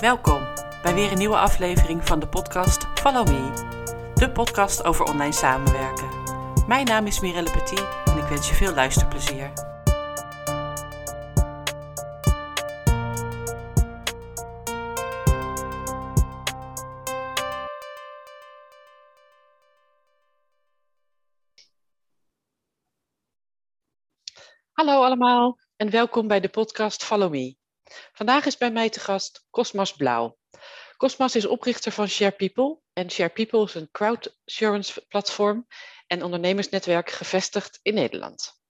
Welkom bij weer een nieuwe aflevering van de podcast Follow Me, de podcast over online samenwerken. Mijn naam is Mirelle Petit en ik wens je veel luisterplezier. Hallo allemaal en welkom bij de podcast Follow Me. Vandaag is bij mij te gast Cosmas Blauw. Cosmas is oprichter van Share People en Share People is een crowd assurance platform en ondernemersnetwerk gevestigd in Nederland.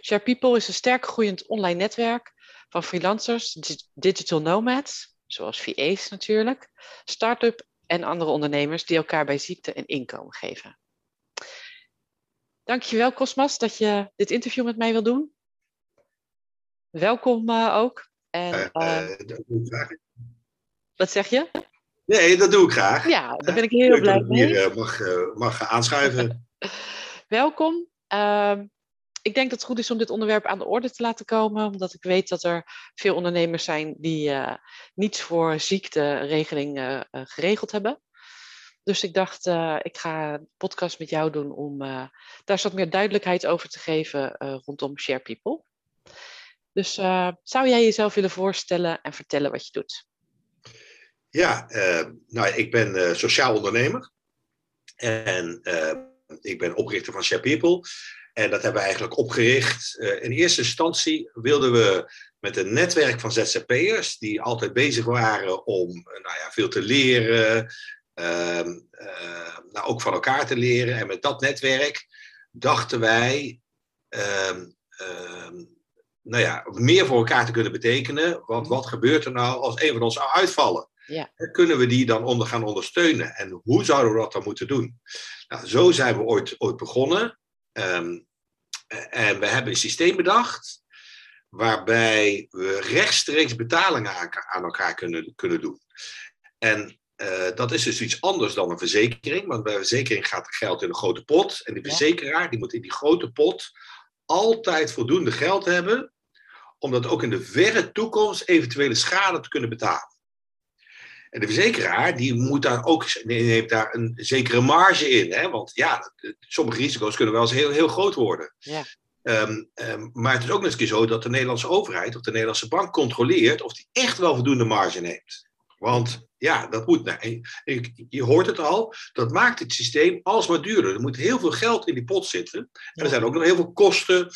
Share People is een sterk groeiend online netwerk van freelancers, digital nomads, zoals VA's natuurlijk, start-up en andere ondernemers die elkaar bij ziekte en inkomen geven. Dankjewel Cosmas dat je dit interview met mij wil doen. Welkom uh, ook. En, uh, dat doe ik graag. Wat zeg je? Nee, dat doe ik graag. Ja, daar ben ik heel blij mee. Hier uh, mag, mag aanschuiven. Welkom. Ehm, ik denk dat het goed is om dit onderwerp aan de orde te laten komen, omdat ik weet dat er veel ondernemers zijn die niets voor ziekteregeling geregeld hebben. Dus ik dacht, uh, ik ga een podcast met jou doen om uh, daar wat meer duidelijkheid over te geven uh, rondom Share People. Dus zou jij jezelf willen voorstellen en vertellen wat je doet? Ja, nou, ik ben sociaal ondernemer en ik ben oprichter van Share People. En dat hebben we eigenlijk opgericht. in eerste instantie wilden we met een netwerk van ZZP'ers die altijd bezig waren om nou ja, veel te leren, uh, nou, ook van elkaar te leren. En met dat netwerk dachten wij uh, nou ja, meer voor elkaar te kunnen betekenen. Want wat gebeurt er nou als een van ons zou uitvallen? Ja. Kunnen we die dan onder gaan ondersteunen? En hoe zouden we dat dan moeten doen? Nou, zo zijn we ooit, ooit begonnen. Ehm, en we hebben een systeem bedacht waarbij we rechtstreeks betalingen aan, aan elkaar kunnen, kunnen doen. En uh, dat is dus iets anders dan een verzekering. Want bij een verzekering gaat het geld in een grote pot. En die verzekeraar die moet in die grote pot altijd voldoende geld hebben. Om dat ook in de verre toekomst eventuele schade te kunnen betalen. En de verzekeraar die moet daar ook, neemt daar een zekere marge in. Hè? Want ja, sommige risico's kunnen wel eens heel, heel groot worden. Ja. Um, um, maar het is ook nog eens een keer zo dat de Nederlandse overheid of de Nederlandse bank controleert of die echt wel voldoende marge neemt. Want ja, dat moet. Nou, je hoort het al, dat maakt het systeem alsmaar duurder. Er moet heel veel geld in die pot zitten. En er zijn ook nog heel veel kosten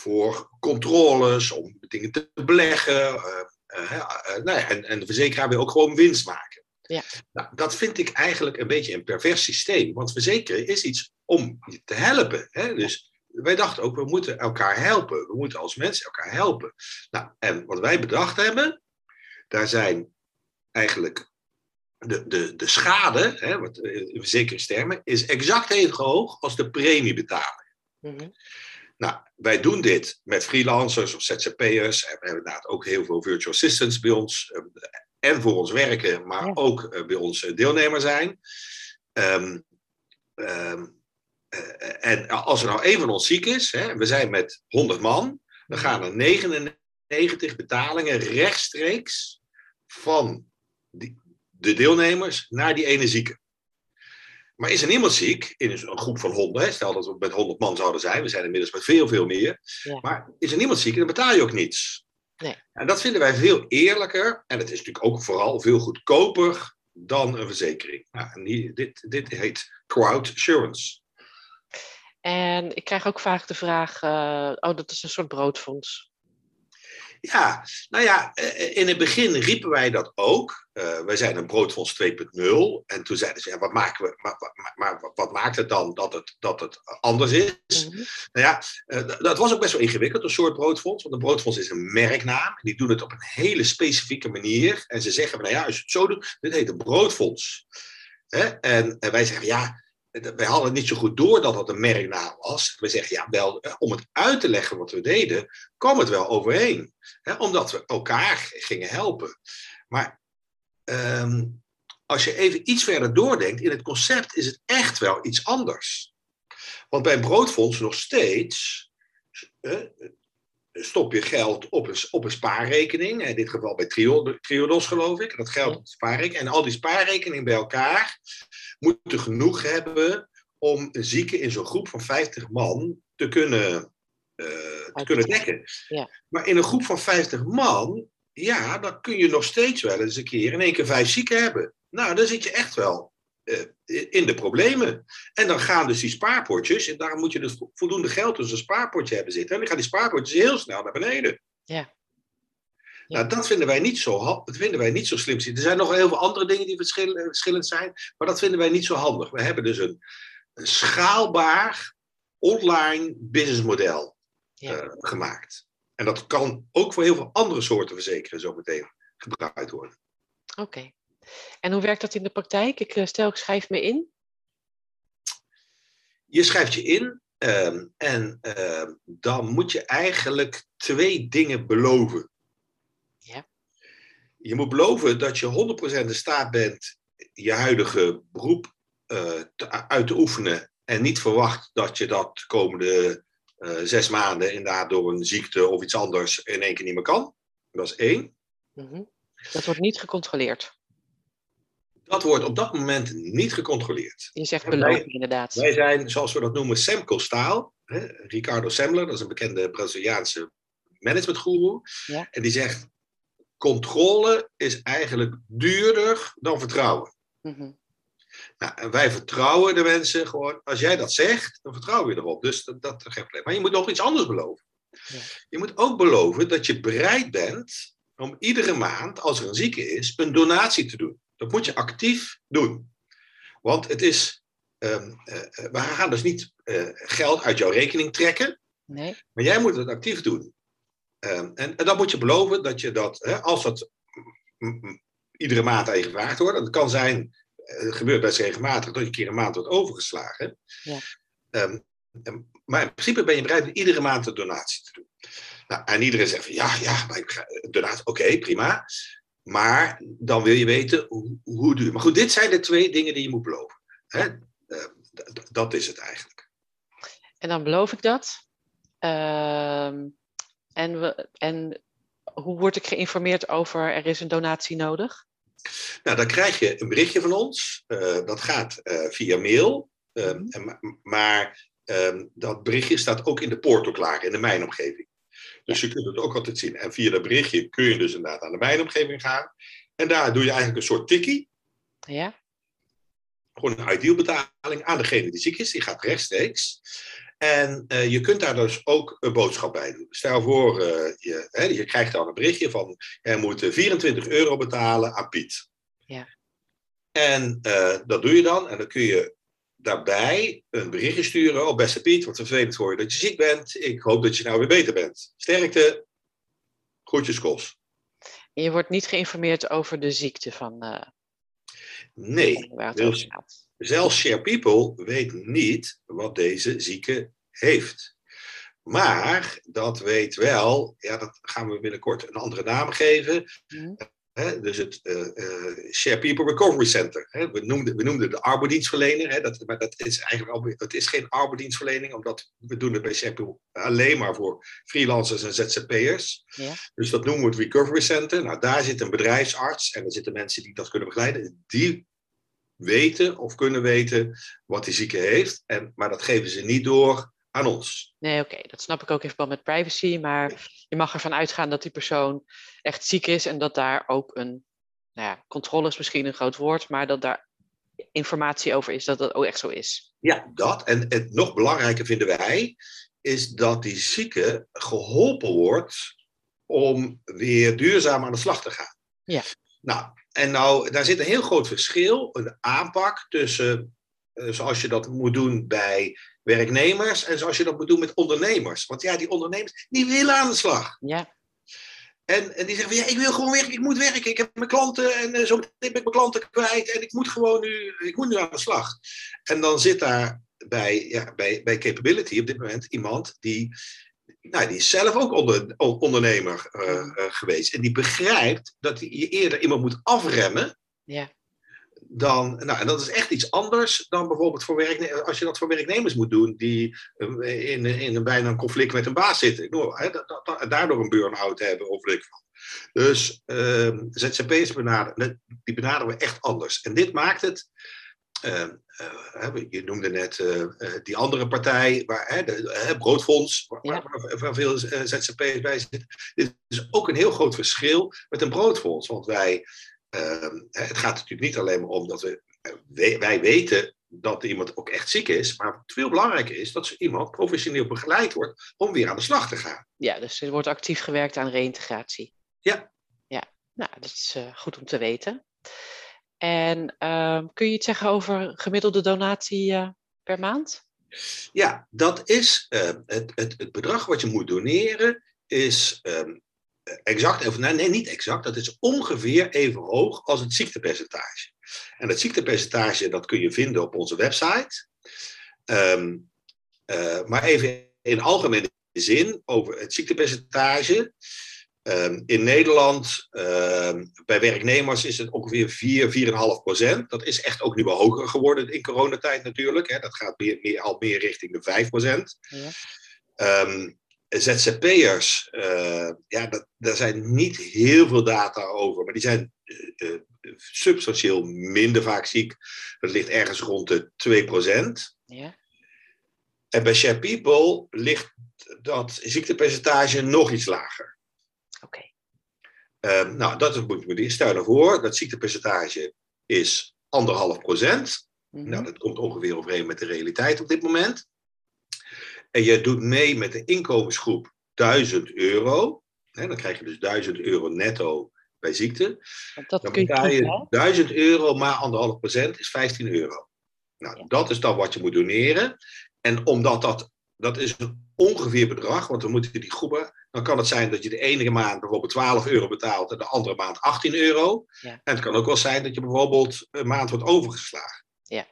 voor controles, om dingen te beleggen. Uh, uh, uh, nou ja, en, en de verzekeraar wil ook gewoon winst maken. Ja. Nou, dat vind ik eigenlijk een beetje een pervers systeem. Want verzekeren is iets om je te helpen. Hè? Dus wij dachten ook, we moeten elkaar helpen. We moeten als mensen elkaar helpen. Nou, en wat wij bedacht hebben, daar zijn eigenlijk de, de, de schade, hè, wat, in verzekeringstermen, is exact even hoog als de premiebetaling. Mm -hmm. Nou, wij doen dit met freelancers of ZZP'ers. En we hebben inderdaad ook heel veel virtual assistants bij ons. En voor ons werken, maar Ja. ook bij ons deelnemer zijn. Ehm, ehm, eh, en als er nou een van ons ziek is, hè, we zijn met 100 man, dan gaan er 99 betalingen rechtstreeks van die, de deelnemers naar die ene zieke. Maar is er niemand ziek in een groep van 100, hè, stel dat we met 100 man zouden zijn, we zijn inmiddels met veel, veel meer. Ja. Maar is er niemand ziek, dan betaal je ook niets. Nee. En dat vinden wij veel eerlijker en het is natuurlijk ook vooral veel goedkoper dan een verzekering. Nou, en hier, dit, dit heet crowd assurance. En ik krijg ook vaak de vraag, uh, oh, dat is een soort broodfonds. Ja, nou ja, in het begin riepen wij dat ook. Uh, wij zijn een broodfonds 2.0. En toen zeiden ze, ja, wat, maken we, maar, maar, maar, wat maakt het dan dat het, dat het anders is? Mm -hmm. Nou ja, uh, dat was ook best wel ingewikkeld, een soort broodfonds. Want een broodfonds is een merknaam. Die doen het op een hele specifieke manier. En ze zeggen, nou ja, als je het zo doet, dit heet een broodfonds. Hè? En, en wij zeggen, ja, wij hadden niet zo goed door dat dat een merknaam was. We zeggen, ja, wel, om het uit te leggen wat we deden, kwam het wel overheen. Hè, omdat we elkaar gingen helpen. Maar um, als je even iets verder doordenkt, in het concept is het echt wel iets anders. Want bij broodfonds nog steeds uh, stop je geld op een, op een spaarrekening. In dit geval bij Triodos, geloof ik. Dat geld op spaarrekening. En al die spaarrekeningen bij elkaar moeten genoeg hebben om een zieke in zo'n groep van 50 man te kunnen, uh, te kunnen dekken. Ja. Maar in een groep van 50 man, ja, dan kun je nog steeds wel eens een keer in één keer vijf zieken hebben. Nou, dan zit je echt wel in de problemen. En dan gaan dus die spaarpotjes, en daarom moet je dus voldoende geld tussen een spaarpotje hebben zitten. En dan gaan die spaarpotjes heel snel naar beneden. Ja. Nou, dat vinden wij niet zo, dat vinden wij niet zo slim. Er zijn nog heel veel andere dingen die verschillend zijn, maar dat vinden wij niet zo handig. We hebben dus een, een schaalbaar online businessmodel Ja. eh, gemaakt. En dat kan ook voor heel veel andere soorten verzekeren zo meteen gebruikt worden. Oké. En hoe werkt dat in de praktijk? Ik eh, stel, ik schrijf me in. Je schrijft je in ehm, en ehm, dan moet je eigenlijk twee dingen beloven. Ja. Je moet beloven dat je 100% in staat bent je huidige beroep eh, te- uit te oefenen en niet verwacht dat je dat de komende eh, zes maanden inderdaad door een ziekte of iets anders in één keer niet meer kan. Dat is één. Mhm. Dat wordt niet gecontroleerd. Dat wordt op dat moment niet gecontroleerd. Je zegt En beloven inderdaad. Wij zijn, zoals we dat noemen, Semco-staal. Ricardo Semler, dat is een bekende Braziliaanse managementgoeroe. Ja. En die zegt, controle is eigenlijk duurder dan vertrouwen. Mhm. Nou, en wij vertrouwen de mensen gewoon, als jij dat zegt, dan vertrouwen we erop. Dus dat, geen probleem. Maar je moet nog iets anders beloven. Ja. Je moet ook beloven dat je bereid bent om iedere maand, als er een zieke is, een donatie te doen. Dat moet je actief doen. Want het is, ehm, eh, we gaan dus niet eh, geld uit jouw rekening trekken, Nee. maar jij moet het actief doen. Ehm, en, en dan moet je beloven dat je dat, hè, als dat iedere maand aan je gevraagd wordt, dat kan zijn, eh, het gebeurt best regelmatig, dat je een keer een maand wordt overgeslagen. Ja. Ehm, maar in principe ben je bereid om iedere maand een donatie te doen. Nou, en iedereen zegt van ja, ja, maar ik ga- donatie, oké, prima. Maar dan wil je weten hoe, hoe duur. Maar goed, dit zijn de twee dingen die je moet beloven. Hè? D- dat is het eigenlijk. En dan beloof ik dat. Ehm, en, we, en hoe word ik geïnformeerd over er is een donatie nodig? Nou, dan krijg je een berichtje van ons. Eh, dat gaat eh, via mail. Ehm, en ma- maar ehm, dat berichtje staat ook in de portal klaar, in de mijnomgeving. Dus je kunt het ook altijd zien. En via dat berichtje kun je dus inderdaad aan de mijnomgeving gaan. En daar doe je eigenlijk een soort tikkie. Ja? Gewoon een idealbetaling aan degene die ziek is. Die gaat rechtstreeks. En eh, je kunt daar dus ook een boodschap bij doen. Stel voor, eh, je, hè, je krijgt dan een berichtje van... er moet eh, 24 euro betalen aan Piet. Ja. En eh, dat doe je dan. En dan kun je daarbij een berichtje sturen. Oh, beste Piet, wat vervelend voor je dat je ziek bent. Ik hoop dat je nou weer beter bent. Sterkte. Groetjes, Kos. En je wordt niet geïnformeerd over de ziekte van eh, Nee, waar het gaat. zelfs Share People weet niet wat deze zieke heeft. Maar dat weet wel, ja, dat gaan we binnenkort een andere naam geven. Mhm. Hè, dus het eh, Share People Recovery Center. Hè. We, noemden, we noemden de arbeidsdienstverlener. Hè, dat, maar dat is eigenlijk al, het is geen arbeidsdienstverlening, omdat we doen het bij Share People alleen maar voor freelancers en ZZP'ers. Ja. Dus dat noemen we het Recovery Center. Nou, daar zit een bedrijfsarts en er zitten mensen die dat kunnen begeleiden. Die weten of kunnen weten wat die zieke heeft. En, maar dat geven ze niet door aan ons. Nee, oké, dat snap ik ook in verband met privacy. Maar je mag ervan uitgaan dat die persoon echt ziek is en dat daar ook een, nou ja, controle is misschien een groot woord, maar dat daar informatie over is dat dat ook echt zo is. Ja, dat. En het nog belangrijker vinden wij, is dat die zieke geholpen wordt om weer duurzaam aan de slag te gaan. Ja. Nou, en nou, daar zit een heel groot verschil, een aanpak tussen eh, zoals je dat moet doen bij werknemers en zoals je dat moet doen met ondernemers. Want ja, die ondernemers, die willen aan de slag. Ja, En, en die zeggen van ja, ik wil gewoon werken, ik moet werken, ik heb mijn klanten en eh, zo meteen ben ik mijn klanten kwijt en ik moet gewoon nu, ik moet nu aan de slag. En dan zit daar bij, ja, bij, bij Capability op dit moment iemand die, nou, die is zelf ook onder, ondernemer eh, eh, geweest. En die begrijpt dat je eerder iemand moet afremmen ja, dan, nou, en dat is echt iets anders dan bijvoorbeeld voor werknemers, als je dat voor werknemers moet doen die eh, in, in een bijna een conflict met een baas zitten. hè, daardoor een burn-out hebben of weet ik van. Dus uh, ehm, ZZP'ers benaderen, die benaderen we echt anders. En dit maakt het, uh, uh, je noemde net uh, die andere partij, waar, de Broodfonds, waar, waar, waar veel ZZP'ers bij zitten. Dit is ook een heel groot verschil met een broodfonds. Want wij Ehm, het gaat natuurlijk niet alleen maar om dat we, wij weten dat iemand ook echt ziek is, maar veel belangrijker is dat iemand professioneel begeleid wordt om weer aan de slag te gaan. Ja, dus er wordt actief gewerkt aan reïntegratie. Ja. Ja, nou, dat is uh, goed om te weten. En uh, kun je iets zeggen over gemiddelde donatie uh, per maand? Ja, dat is het, het, het bedrag wat je moet doneren is um, exact, of nee, niet exact, dat is ongeveer even hoog als het ziektepercentage. En dat ziektepercentage dat kun je vinden op onze website. Um, uh, maar even in algemene zin over het ziektepercentage. Um, in Nederland, um, bij werknemers is het ongeveer 4, 4,5 procent. Dat is echt ook nu wel hoger geworden in coronatijd natuurlijk. Hè. Dat gaat meer, meer, al meer richting de 5 procent. Ja. ZZP'ers, uh, ja, dat, daar zijn niet heel veel data over, maar die zijn uh, substantieel minder vaak ziek. Dat ligt ergens rond de 2%. Ja. En bij Share People ligt dat ziektepercentage nog iets lager. Oké. Okay. nou, dat moet je stel je voor, dat ziektepercentage is anderhalf procent. Mm -hmm. Nou, dat komt ongeveer overeen met de realiteit op dit moment en je doet mee met de inkomensgroep 1000 euro, hè, dan krijg je dus 1000 euro netto bij ziekte. Dat dan betaal je 1000 euro maar anderhalf procent is 15 euro. Nou, dat is dan wat je moet doneren. En omdat dat, dat is een ongeveer bedrag, want dan moeten die groepen, dan kan het zijn dat je de ene maand bijvoorbeeld 12 euro betaalt en de andere maand 18 euro. Ja. En het kan ook wel zijn dat je bijvoorbeeld een maand wordt overgeslagen. Ja,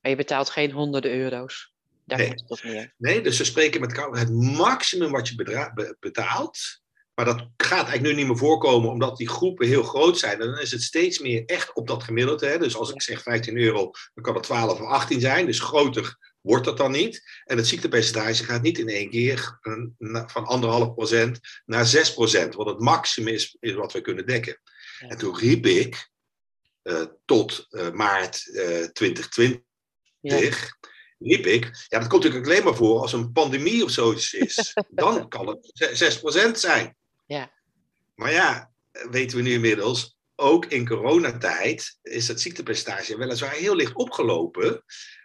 maar je betaalt geen honderden euro's. Daar nee. komt het Nee, dus ze spreken met het maximum wat je betaalt. Maar dat gaat eigenlijk nu niet meer voorkomen, omdat die groepen heel groot zijn. En dan is het steeds meer echt op dat gemiddelde. Hè? Dus als ik zeg 15 euro, dan kan het 12 of 18 zijn. Dus groter wordt dat dan niet. En het ziektepercentage gaat niet in één keer van anderhalf procent naar 6 procent. Want het maximum is, is wat we kunnen dekken. En toen riep ik uh, tot uh, maart uh, eh, 2020. Ja riep ik, ja, dat komt natuurlijk alleen maar voor als een pandemie of zoiets is. Dan kan het 6% zijn. Ja. Maar ja, weten we nu inmiddels, ook in coronatijd is het ziektepercentage weliswaar heel licht opgelopen,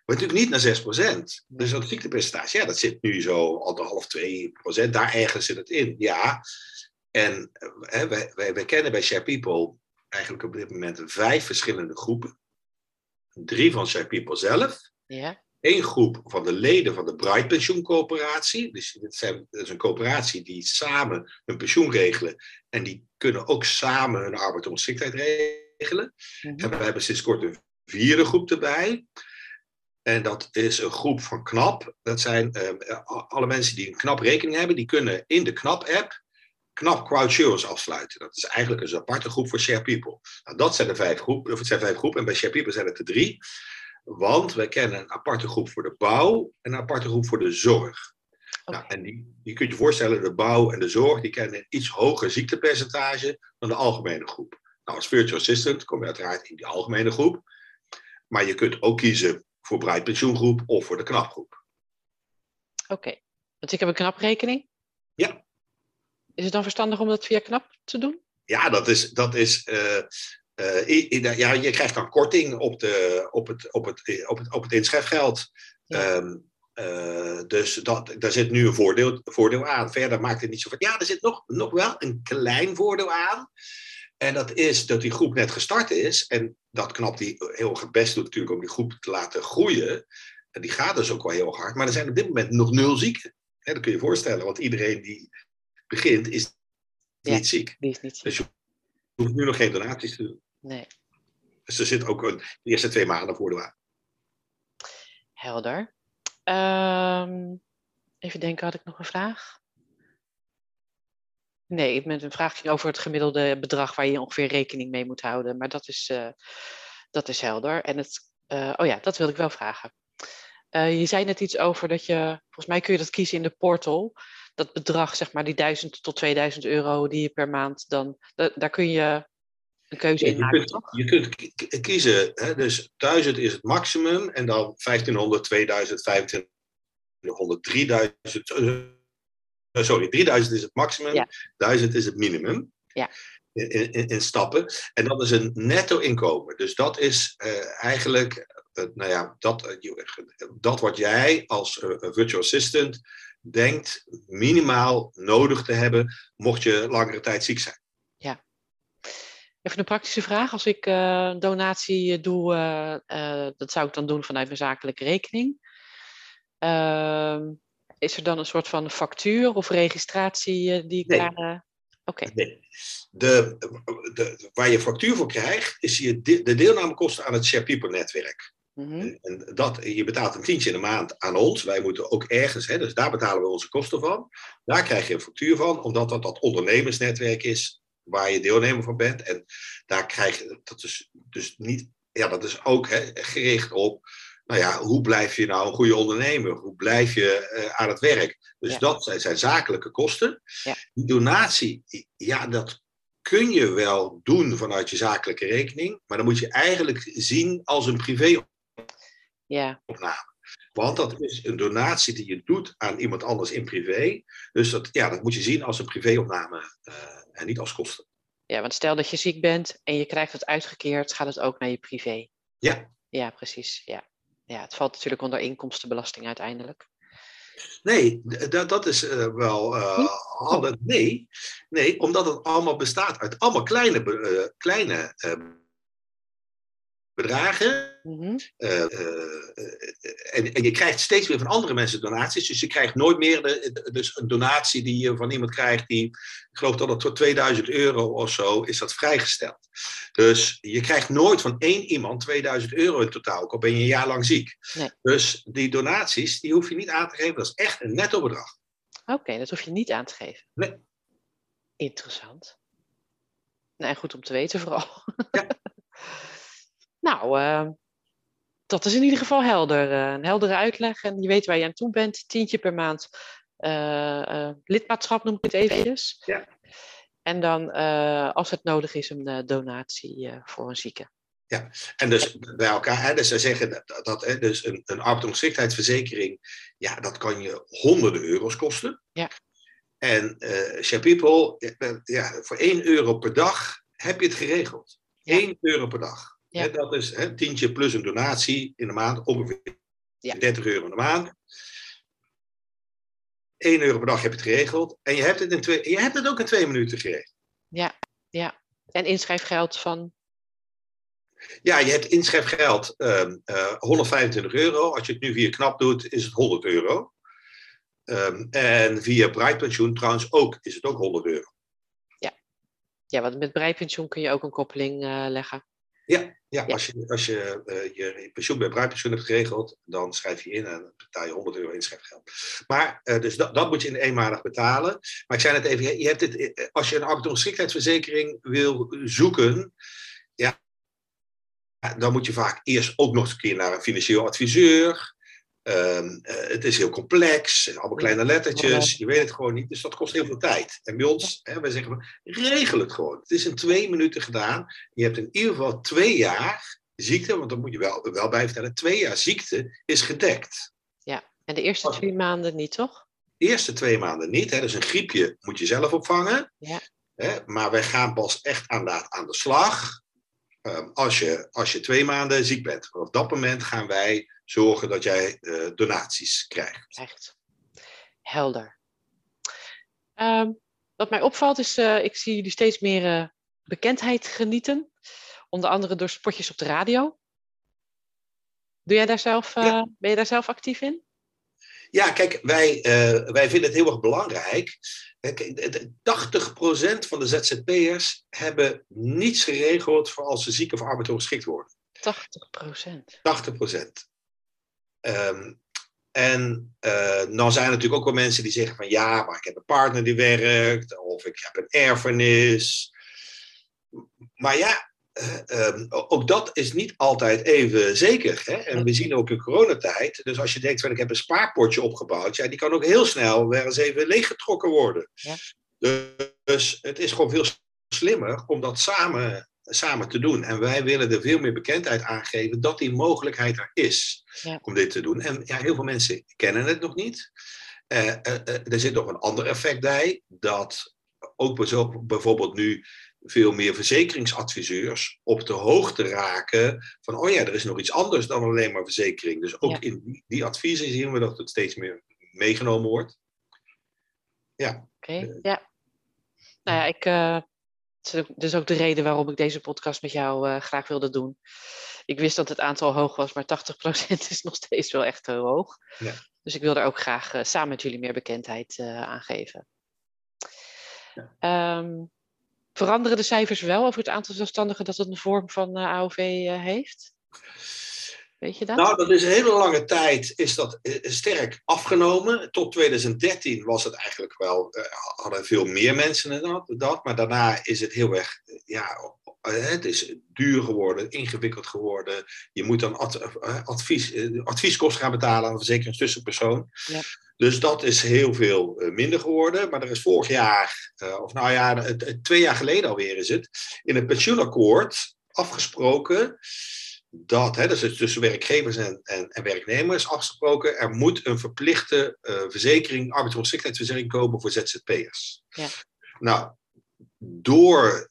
maar natuurlijk niet naar 6%. Dus dat ziektepercentage, ja, dat zit nu zo anderhalf, 2%, daar ergens zit het in. Ja, en hè, wij, wij, wij kennen bij Share People eigenlijk op dit moment vijf verschillende groepen. Drie van Share People zelf. Ja één groep van de leden van de Bright Pensioencoöperatie. Dus dit, zijn, is een coöperatie die samen hun pensioen regelen. En die kunnen ook samen hun arbeidsongeschiktheid regelen. Mhm. En we hebben sinds kort een vierde groep erbij. En dat is een groep van KNAP. Dat zijn uh, alle mensen die een KNAP rekening hebben. Die kunnen in de KNAP-app KNAP Crowdsurance afsluiten. Dat is eigenlijk een aparte groep voor Share People. Nou, dat zijn de vijf groepen. Of het zijn vijf groepen. En bij Share People zijn het er drie. Want wij kennen een aparte groep voor de bouw en een aparte groep voor de zorg. Nou, en die, die kun je voorstellen, de bouw en de zorg, die kennen een iets hoger ziektepercentage dan de algemene groep. Nou, als virtual assistant kom je uiteraard in die algemene groep. Maar je kunt ook kiezen voor breid pensioengroep of voor de knapgroep. Oké, want ik heb een knaprekening. Ja. Is het dan verstandig om dat via knap te doen? Ja, dat is, dat is uh, uh, ja, je krijgt dan korting op, de, op, het, op, het, op, het, op het inschrijfgeld. Ja. Um, uh, dus dat, daar zit nu een voordeel, voordeel aan. Verder maakt het niet zo van. Ja, er zit nog, nog wel een klein voordeel aan. En dat is dat die groep net gestart is. En dat knapt die heel erg het best doet natuurlijk om die groep te laten groeien. En die gaat dus ook wel heel hard. Maar er zijn op dit moment nog nul zieken. dat kun je je voorstellen. Want iedereen die begint is ja, niet ziek. Die is niet ziek. Dus je hoeft nu nog geen donaties te doen. Nee. Dus er zit ook een, de eerste twee maanden voor de waan. Helder. Um, even denken, had ik nog een vraag? Nee, met een vraag ging over het gemiddelde bedrag waar je ongeveer rekening mee moet houden. Maar dat is, uh, dat is helder. En het, uh, oh ja, dat wil ik wel vragen. Uh, je zei net iets over dat je, volgens mij kun je dat kiezen in de portal. Dat bedrag, zeg maar, die 1000 tot 2000 euro die je per maand dan, daar kun je een keuze in maken, je kunt, Je kunt kiezen, hè, dus 1000 is het maximum en dan 1500, 2000, 2500, 3000. sorry, 3000 is het maximum, ja. 1000 is het minimum. Ja. In, in, in, stappen. En dat is een netto inkomen. Dus dat is uh, eigenlijk, uh, nou ja, dat, uh, dat wat jij als virtual assistant denkt minimaal nodig te hebben, mocht je langere tijd ziek zijn. Ja. Even een praktische vraag. Als ik uh, donatie doe, uh, uh, dat zou ik dan doen vanuit mijn zakelijke rekening. Ehm, is er dan een soort van factuur of registratie die ik nee. daar... Oké. Okay. Nee. De, de, waar je factuur voor krijgt, is je de, de deelnamekosten aan het Share People netwerk. Mm -hmm. en dat, je betaalt een tientje in de maand aan ons. Wij moeten ook ergens, hè, dus daar betalen we onze kosten van. Daar krijg je een factuur van, omdat dat dat ondernemersnetwerk is waar je deelnemer van bent. En daar krijg je, dat is dus niet, ja, dat is ook hè, gericht op, nou ja, hoe blijf je nou een goede ondernemer? Hoe blijf je uh, aan het werk? Dus Ja. dat zijn, zijn zakelijke kosten. Ja. Die donatie, ja, dat kun je wel doen vanuit je zakelijke rekening, maar dan moet je eigenlijk zien als een privé Ja, opname. Want dat is een donatie die je doet aan iemand anders in privé. Dus dat, ja, dat moet je zien als een privéopname uh, en niet als kosten. ja, want stel dat je ziek bent en je krijgt het uitgekeerd, gaat het ook naar je privé. Ja, Ja, precies. Ja. ja, het valt natuurlijk onder inkomstenbelasting uiteindelijk. nee, dat, dat is uh, wel uh, handig. Nee, nee, omdat het allemaal bestaat uit allemaal kleine, kleine bedragen. Mhm. Uh, uh, en, en, je krijgt steeds weer van andere mensen donaties. Dus je krijgt nooit meer de, dus een donatie die je van iemand krijgt die, ik geloof dat het tot 2000 euro of zo is dat vrijgesteld. Dus je krijgt nooit van één iemand 2000 euro in totaal, ook al ben je een jaar lang ziek. Nee. Dus die donaties, die hoef je niet aan te geven. Dat is echt een netto bedrag. Oké, okay, dat hoef je niet aan te geven. Nee. Interessant. Nou, goed om te weten vooral. Ja. nou, uh, dat is in ieder geval helder. Uh, een heldere uitleg en je weet waar je aan toe bent. Tientje per maand uh, lidmaatschap noem ik het eventjes. Ja. En dan als het nodig is een donatie voor een zieke. Ja, en dus bij elkaar, hè, dus ze zeggen dat, dat hè, dus een, een arbeidsongeschiktheidsverzekering, ja, dat kan je honderden euro's kosten. Ja. En uh, People, ja, voor 1 euro per dag heb je het geregeld. Ja. 1 euro per dag. Ja. Dat is hè, tientje plus een donatie in de maand, ongeveer Ja. 30 euro in de maand. 1 euro per dag heb je het geregeld. En je hebt het, in twee, je hebt het ook in twee minuten geregeld. Ja, ja. En inschrijfgeld van ja, je hebt inschrijfgeld um, uh, 125 euro. Als je het nu via KNAP doet, is het 100 euro. Um, en via Breitpensioen trouwens ook, is het ook 100 euro. Ja, ja want met Breitpensioen kun je ook een koppeling uh, leggen. Ja, ja, ja, als je, als je uh, je pensioen bij Breitpensioen hebt geregeld, dan schrijf je in en betaal je 100 euro inschrijfgeld. Maar, uh, dus dat, dat moet je in eenmalig betalen. Maar ik zei net even, je hebt het, als je een arbeidsongeschiktheidsverzekering wil zoeken, ja, dan moet je vaak eerst ook nog eens een keer naar een financieel adviseur. Um, uh, het is heel complex, allemaal kleine lettertjes, je weet het gewoon niet, dus dat kost heel veel tijd. En bij ons, hè, wij zeggen, regel het gewoon. Het is in twee minuten gedaan. Je hebt in ieder geval twee jaar ziekte, want dat moet je wel, wel bij vertellen, twee jaar ziekte is gedekt. Ja, en de eerste twee maanden niet, toch? De eerste twee maanden niet, hè, dus een griepje moet je zelf opvangen. Ja. Hè, maar wij gaan pas echt aan de, aan de slag um, als, je, als je twee maanden ziek bent. Vanaf dat moment gaan wij zorgen dat jij uh, donaties krijgt. Echt. Helder. Um, wat mij opvalt is, uh, ik zie jullie steeds meer uh, bekendheid genieten. Onder andere door spotjes op de radio. Doe jij daar zelf, Ja. ben je daar zelf actief in? Ja, kijk, wij, wij vinden het heel erg belangrijk. Kijk, 80% van de ZZP'ers hebben niets geregeld voor als ze ziek of arbeidsongeschikt worden. 80%. 80%. Um, en uh, dan zijn er natuurlijk ook wel mensen die zeggen van ja, maar ik heb een partner die werkt, of ik heb een erfenis. Maar ja, ehm, ook dat is niet altijd even zeker. Hè? En we zien ook in coronatijd, dus als je denkt van ik heb een spaarpotje opgebouwd, ja, die kan ook heel snel weer eens even leeggetrokken worden. Ja. Dus het is gewoon veel slimmer om dat samen, samen te doen. En wij willen er veel meer bekendheid aan geven dat die mogelijkheid er is om dit te doen. En ja, heel veel mensen kennen het nog niet. Uh, er zit nog een ander effect bij, dat ook bijvoorbeeld nu veel meer verzekeringsadviseurs op de hoogte raken van, oh ja, er is nog iets anders dan alleen maar verzekering. Dus ook in die adviezen zien we dat het steeds meer meegenomen wordt. Ja. Oké, ja. Nou ja, ik, uh, dat is ook de reden waarom ik deze podcast met jou uh, graag wilde doen. Ik wist dat het aantal hoog was, maar 80% is nog steeds wel echt heel hoog. Ja. Dus ik wil er ook graag samen met jullie meer bekendheid aan geven. Ja. Um, veranderen de cijfers wel over het aantal zelfstandigen dat het een vorm van uh, AOV uh, heeft? Weet je dat? Nou, dat is een hele lange tijd is dat uh, sterk afgenomen. Tot 2013 was het eigenlijk wel, hadden veel meer mensen dat, dat. Maar daarna is het heel erg, ja, het is duur geworden, ingewikkeld geworden. Je moet dan advies, advieskosten gaan betalen aan een verzekeringstussenpersoon. Ja. Dus dat is heel veel eh, minder geworden. Maar er is vorig jaar, eh, of nou ja, twee jaar geleden alweer is het, in het pensioenakkoord afgesproken dat, hè, dat is tussen werkgevers en, en, en, werknemers afgesproken, er moet een verplichte uh, verzekering, arbeidsongeschiktheidsverzekering komen voor ZZP'ers. Ja. Nou, door,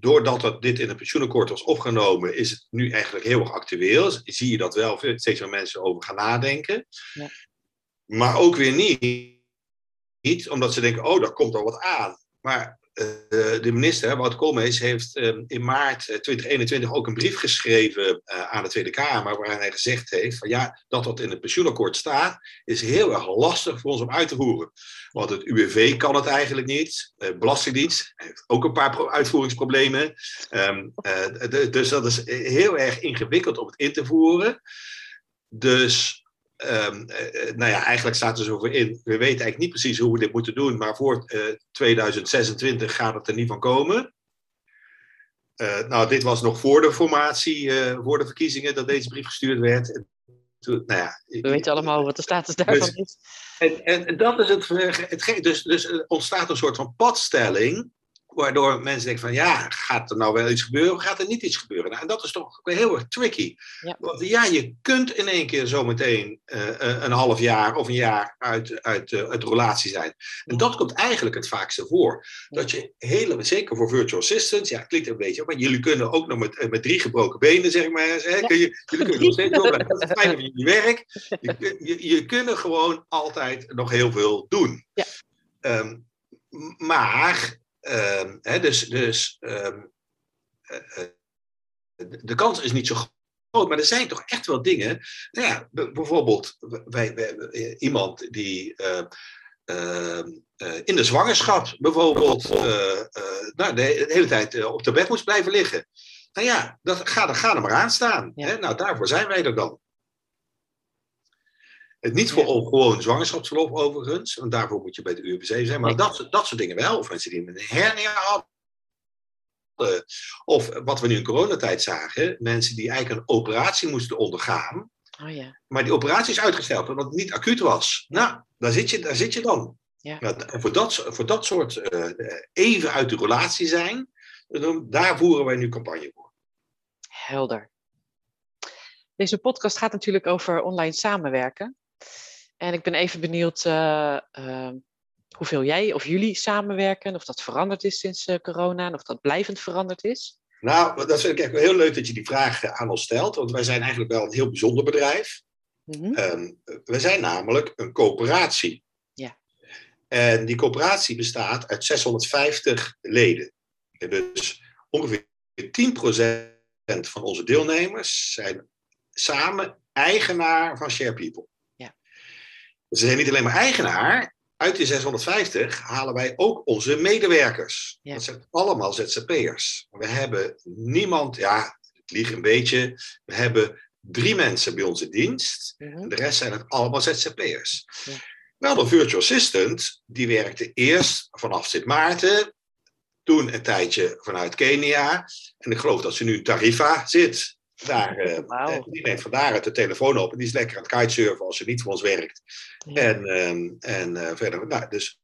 doordat dat dit in het pensioenakkoord was opgenomen, is het nu eigenlijk heel erg actueel. Zie je dat wel steeds meer mensen over gaan nadenken. Ja. Maar ook weer niet, niet omdat ze denken, oh, daar komt al wat aan. Maar uh, de minister, Wout Koolmees, heeft uh, in maart 2021 ook een brief geschreven uh, aan de Tweede Kamer, waarin hij gezegd heeft van ja, dat wat in het pensioenakkoord staat, is heel erg lastig voor ons om uit te voeren. Want het UWV kan het eigenlijk niet, Belastingdienst heeft ook een paar uitvoeringsproblemen. Um, dus dat is heel erg ingewikkeld om het in te voeren. Dus Um, nou ja, eigenlijk staat er zo voor in. We weten eigenlijk niet precies hoe we dit moeten doen, maar voor uh, eh, 2026 gaat het er niet van komen. Uh, nou, dit was nog voor de formatie, voor de verkiezingen, dat deze brief gestuurd werd. Toen, nou ja, we weten allemaal wat de status daarvan dus, is. En, en, dat is het, het dus, dus er ontstaat een soort van padstelling Waardoor mensen denken van ja, gaat er nou wel iets gebeuren of gaat er niet iets gebeuren? Nou, en dat is toch heel erg tricky. Ja. Want ja, je kunt in één keer zometeen uh, een half jaar of een jaar uit, uit, uh, uit de relatie zijn. En dat komt eigenlijk het vaakste voor. Dat je hele, zeker voor virtual assistants, ja, klinkt een beetje, maar jullie kunnen ook nog met, met drie gebroken benen, zeg maar. Hè, ja. kun je, jullie kunnen nog steeds. Dat is fijn van jullie werk. Je, je, je kunnen gewoon altijd nog heel veel doen. Ja. Um, maar Ehm, hè, dus dus ehm, eh, eh, de kans is niet zo groot, maar er zijn toch echt wel dingen. Nou ja, bijvoorbeeld wij, wij, iemand die ehm, in de zwangerschap bijvoorbeeld nou, de, hele tijd op de bed moest blijven liggen. Nou ja, dat, ga, ga er maar aan staan. Hè? Nou, daarvoor zijn wij er dan. Het niet voor gewoon zwangerschapsverlof overigens, want daarvoor moet je bij de UWC zijn, maar dat, dat soort dingen wel. Of mensen die een hernia hadden. Of wat we nu in coronatijd zagen, mensen die eigenlijk een operatie moesten ondergaan. Oh ja. Maar die operatie is uitgesteld omdat het niet acuut was. Nou, daar zit je, daar zit je dan. Ja. Nou, voor, dat, voor dat soort uh, even uit de relatie zijn, daar voeren wij nu campagne voor. Helder. Deze podcast gaat natuurlijk over online samenwerken. En ik ben even benieuwd uh, uh, hoeveel jij of jullie samenwerken, of dat veranderd is sinds uh, corona en of dat blijvend veranderd is. Nou, dat vind ik echt heel leuk dat je die vraag aan ons stelt, want wij zijn eigenlijk wel een heel bijzonder bedrijf. Mm -hmm. we zijn namelijk een coöperatie. Ja. En die coöperatie bestaat uit 650 leden. dus ongeveer 10% van onze deelnemers zijn samen eigenaar van Share People. Ze zijn niet alleen maar eigenaar. Uit die 650 halen wij ook onze medewerkers. Dat zijn allemaal ZZP'ers. We hebben niemand, ja, ik lieg een beetje. We hebben drie mensen bij onze dienst. Mhm. De rest zijn het allemaal ZZP'ers. Ja. Wel, de virtual assistant, die werkte eerst vanaf Sint Maarten toen een tijdje vanuit Kenia. En ik geloof dat ze nu in Tarifa zit. Daar, uh, wow. Die neemt vandaar de telefoon op en die is lekker aan het kitesurfen als ze niet voor ons werkt. En, ehm, en verder, nou, dus...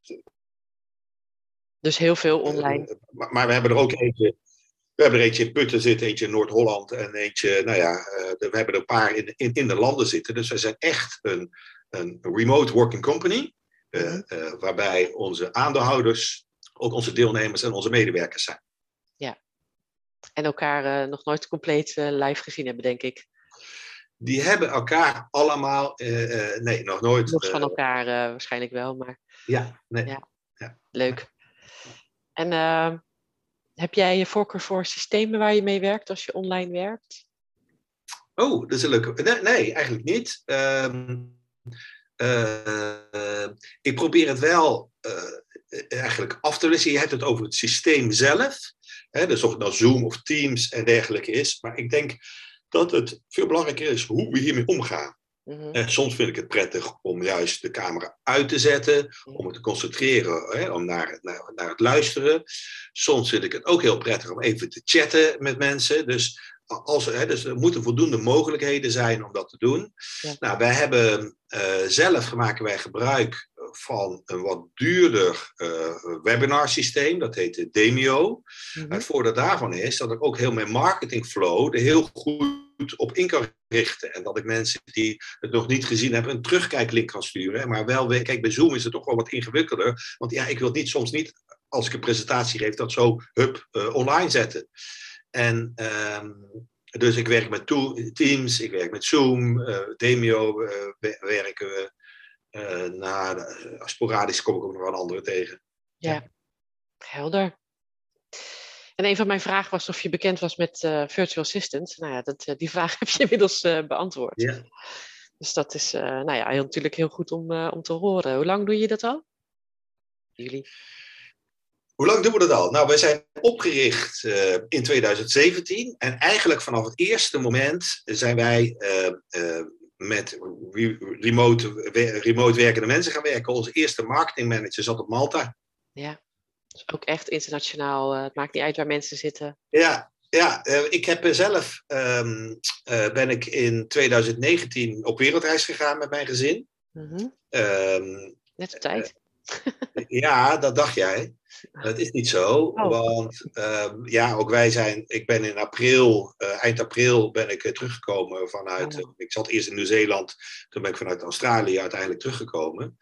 Dus heel veel online. Maar, maar, we hebben er ook eentje we hebben er eentje in Putten zitten, eentje in Noord-Holland en eentje, nou ja, we hebben er een paar in, in, in de landen zitten. Dus we zijn echt een, een remote working company, uh, uh, waarbij onze aandeelhouders ook onze deelnemers en onze medewerkers zijn. Ja, en elkaar nog nooit compleet live gezien hebben, denk ik. Die hebben elkaar allemaal, nee, nog nooit. Los van elkaar waarschijnlijk wel, maar. Ja, nee. Ja. ja. Leuk. En heb jij je voorkeur voor systemen waar je mee werkt als je online werkt? Oh, dat is een leuke. Nee, nee eigenlijk niet. Um, uh, ik probeer het wel uh, eigenlijk af te wisselen. Je hebt het over het systeem zelf. Hè, dus of het nou Zoom of Teams en dergelijke is. Maar ik denk dat het veel belangrijker is hoe we hiermee omgaan. Mhm. En soms vind ik het prettig om juist de camera uit te zetten, om het te concentreren, hè, om naar, naar, naar, het luisteren. Soms vind ik het ook heel prettig om even te chatten met mensen. Dus, als, hè, dus er moeten voldoende mogelijkheden zijn om dat te doen. Nou, wij hebben uh, zelf maken wij gebruik van een wat duurder uh, webinarsysteem, dat heet Demio. Mhm. Het voordeel daarvan is dat ik ook heel mijn marketingflow er heel goed op in kan richten. En dat ik mensen die het nog niet gezien hebben een terugkijklink kan sturen. Maar wel, kijk, bij Zoom is het toch wel wat ingewikkelder. Want ja, ik wil niet soms niet, als ik een presentatie geef, dat zo hup uh, online zetten. En um, dus ik werk met Teams, ik werk met Zoom, uh, Demio uh, werken we. Uh, nou, sporadisch kom ik ook nog wel andere tegen. Ja, helder. En een van mijn vragen was of je bekend was met uh, virtual assistant. Nou ja, dat, uh, die vraag heb je inmiddels uh, beantwoord. Ja. Dus dat is nou ja, heel, natuurlijk heel goed om, om te horen. Hoe lang doe je dat al? Jullie? Hoe lang doen we dat al? Nou, wij zijn opgericht in 2017. En eigenlijk vanaf het eerste moment zijn wij met remote, remote werkende mensen gaan werken. Onze eerste marketingmanager zat op Malta. Ja. Dus ook echt internationaal. Uh, het maakt niet uit waar mensen zitten. Ja, ja uh, ik heb zelf um, uh, ben ik in 2019 op wereldreis gegaan met mijn gezin. Mm -hmm. um, Net op tijd. ja, dat dacht jij. Dat is niet zo, oh. want um, ja, ook wij zijn. Ik ben in april, eind april, ben ik teruggekomen vanuit. Oh. ik zat eerst in Nieuw-Zeeland, toen ben ik vanuit Australië uiteindelijk teruggekomen.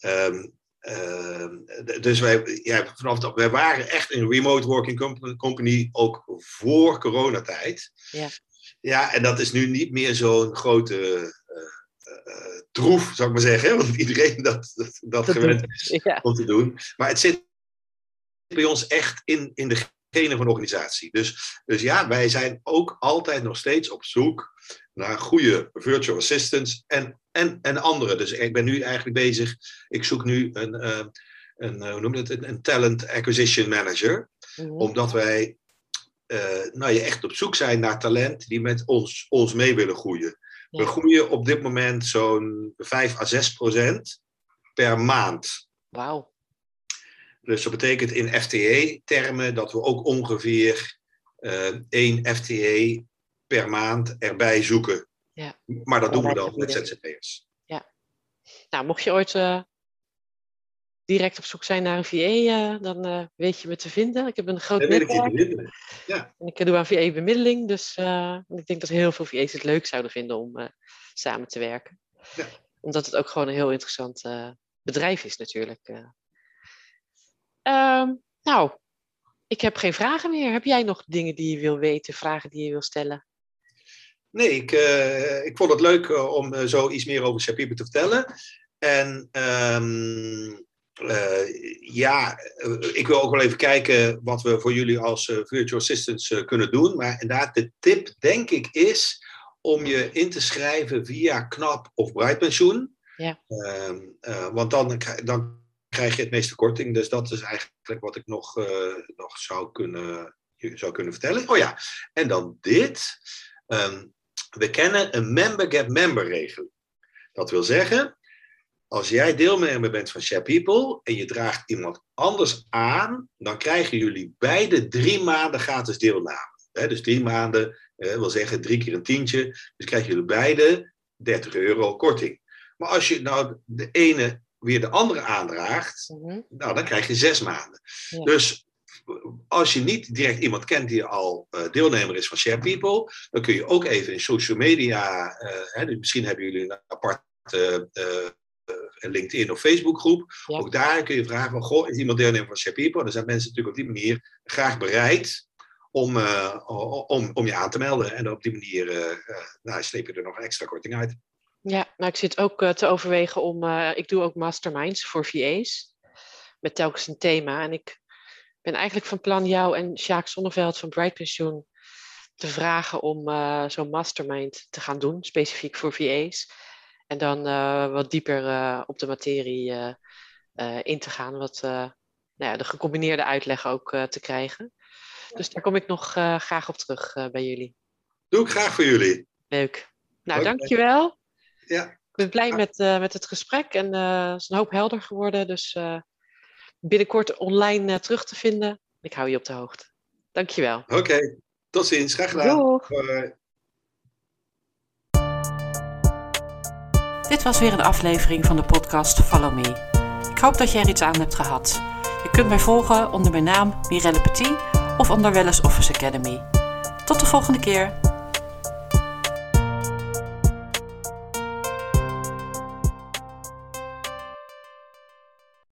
Um, uh, dus wij, ja, vanaf dat, wij waren echt een remote working company ook voor coronatijd. Ja. ja, en dat is nu niet meer zo'n grote uh, troef, zou ik maar zeggen. Want iedereen dat, dat, dat, dat gewend is ja. om te doen. Maar het zit bij ons echt in, in de genen van de organisatie. Dus, dus ja, wij zijn ook altijd nog steeds op zoek naar goede virtual assistants en, en, en andere. Dus ik ben nu eigenlijk bezig, ik zoek nu een, uh, een hoe noem je het, een, talent acquisition manager. Mhm. Omdat wij uh, nou, je echt op zoek zijn naar talent die met ons, ons mee willen groeien. We groeien op dit moment zo'n 5 à 6 procent per maand. Wauw. Dus dat betekent in FTE-termen dat we ook ongeveer uh, één FTE per maand erbij zoeken. Ja. Maar dat doen we dan met ZZP'ers. Ja. Nou, mocht je ooit uh, direct op zoek zijn naar een VA, uh, eh, dan weet je me te vinden. Ik heb een groot netwerk. Ja. En ik doe aan VA-bemiddeling, dus ik denk dat heel veel VA's het leuk zouden vinden om samen te werken. Ja. Omdat het ook gewoon een heel interessant bedrijf is natuurlijk. Um, nou, ik heb geen vragen meer. Heb jij nog dingen die je wil weten, vragen die je wil stellen? Nee, ik, uh, ik vond het leuk uh, om uh, zo iets meer over Shapiba te vertellen. En um, ja, ik wil ook wel even kijken wat we voor jullie als virtual assistants kunnen doen. Maar inderdaad, de tip denk ik is om je in te schrijven via KNAP of Brightpensioen. Ja. Um, want dan, dan krijg je het meeste korting. Dus dat is eigenlijk wat ik nog, nog zou, kunnen, zou kunnen vertellen. Oh ja, en dan dit. Um, we kennen een member-get-member regeling. Dat wil zeggen, als jij deelnemer bent van Share People en je draagt iemand anders aan, dan krijgen jullie beide drie maanden gratis deelname. dus drie maanden wil zeggen drie keer een tientje. Dus krijgen jullie beide 30 euro korting. Maar als je nou de ene weer de andere aandraagt, mhm. nou, dan krijg je zes maanden. Dus als je niet direct iemand kent die al uh, deelnemer is van Share People, dan kun je ook even in social media, uh, hè, dus misschien hebben jullie een aparte uh, LinkedIn of Facebook groep. Ook daar kun je vragen van, goh, is iemand deelnemer van Share People? Dan zijn mensen natuurlijk op die manier graag bereid om, om, om je aan te melden. En op die manier nou, sleep je er nog een extra korting uit. Ja, nou ik zit ook te overwegen om, ik doe ook masterminds voor VA's. Met telkens een thema. En ik ben eigenlijk van plan jou en Sjaak Zonneveld van Bright Pensioen te vragen om uh, zo'n mastermind te gaan doen, specifiek voor VA's. En dan wat dieper op de materie in te gaan, wat nou ja, de gecombineerde uitleg ook te krijgen. Dus daar kom ik nog graag op terug bij jullie. Doe ik graag voor jullie. Leuk. Nou, okay. dankjewel. Ja. Ik ben blij met, met het gesprek en het is een hoop helder geworden. Dus binnenkort online uh, terug te vinden. Ik hou je op de hoogte. Dankjewel. Oké, okay. tot ziens. Graag gedaan. Doeg. Dit was weer een aflevering van de podcast Follow Me. Ik hoop dat je er iets aan hebt gehad. Je kunt mij volgen onder mijn naam Mirelle Petit of onder Wellness Office Academy. Tot de volgende keer.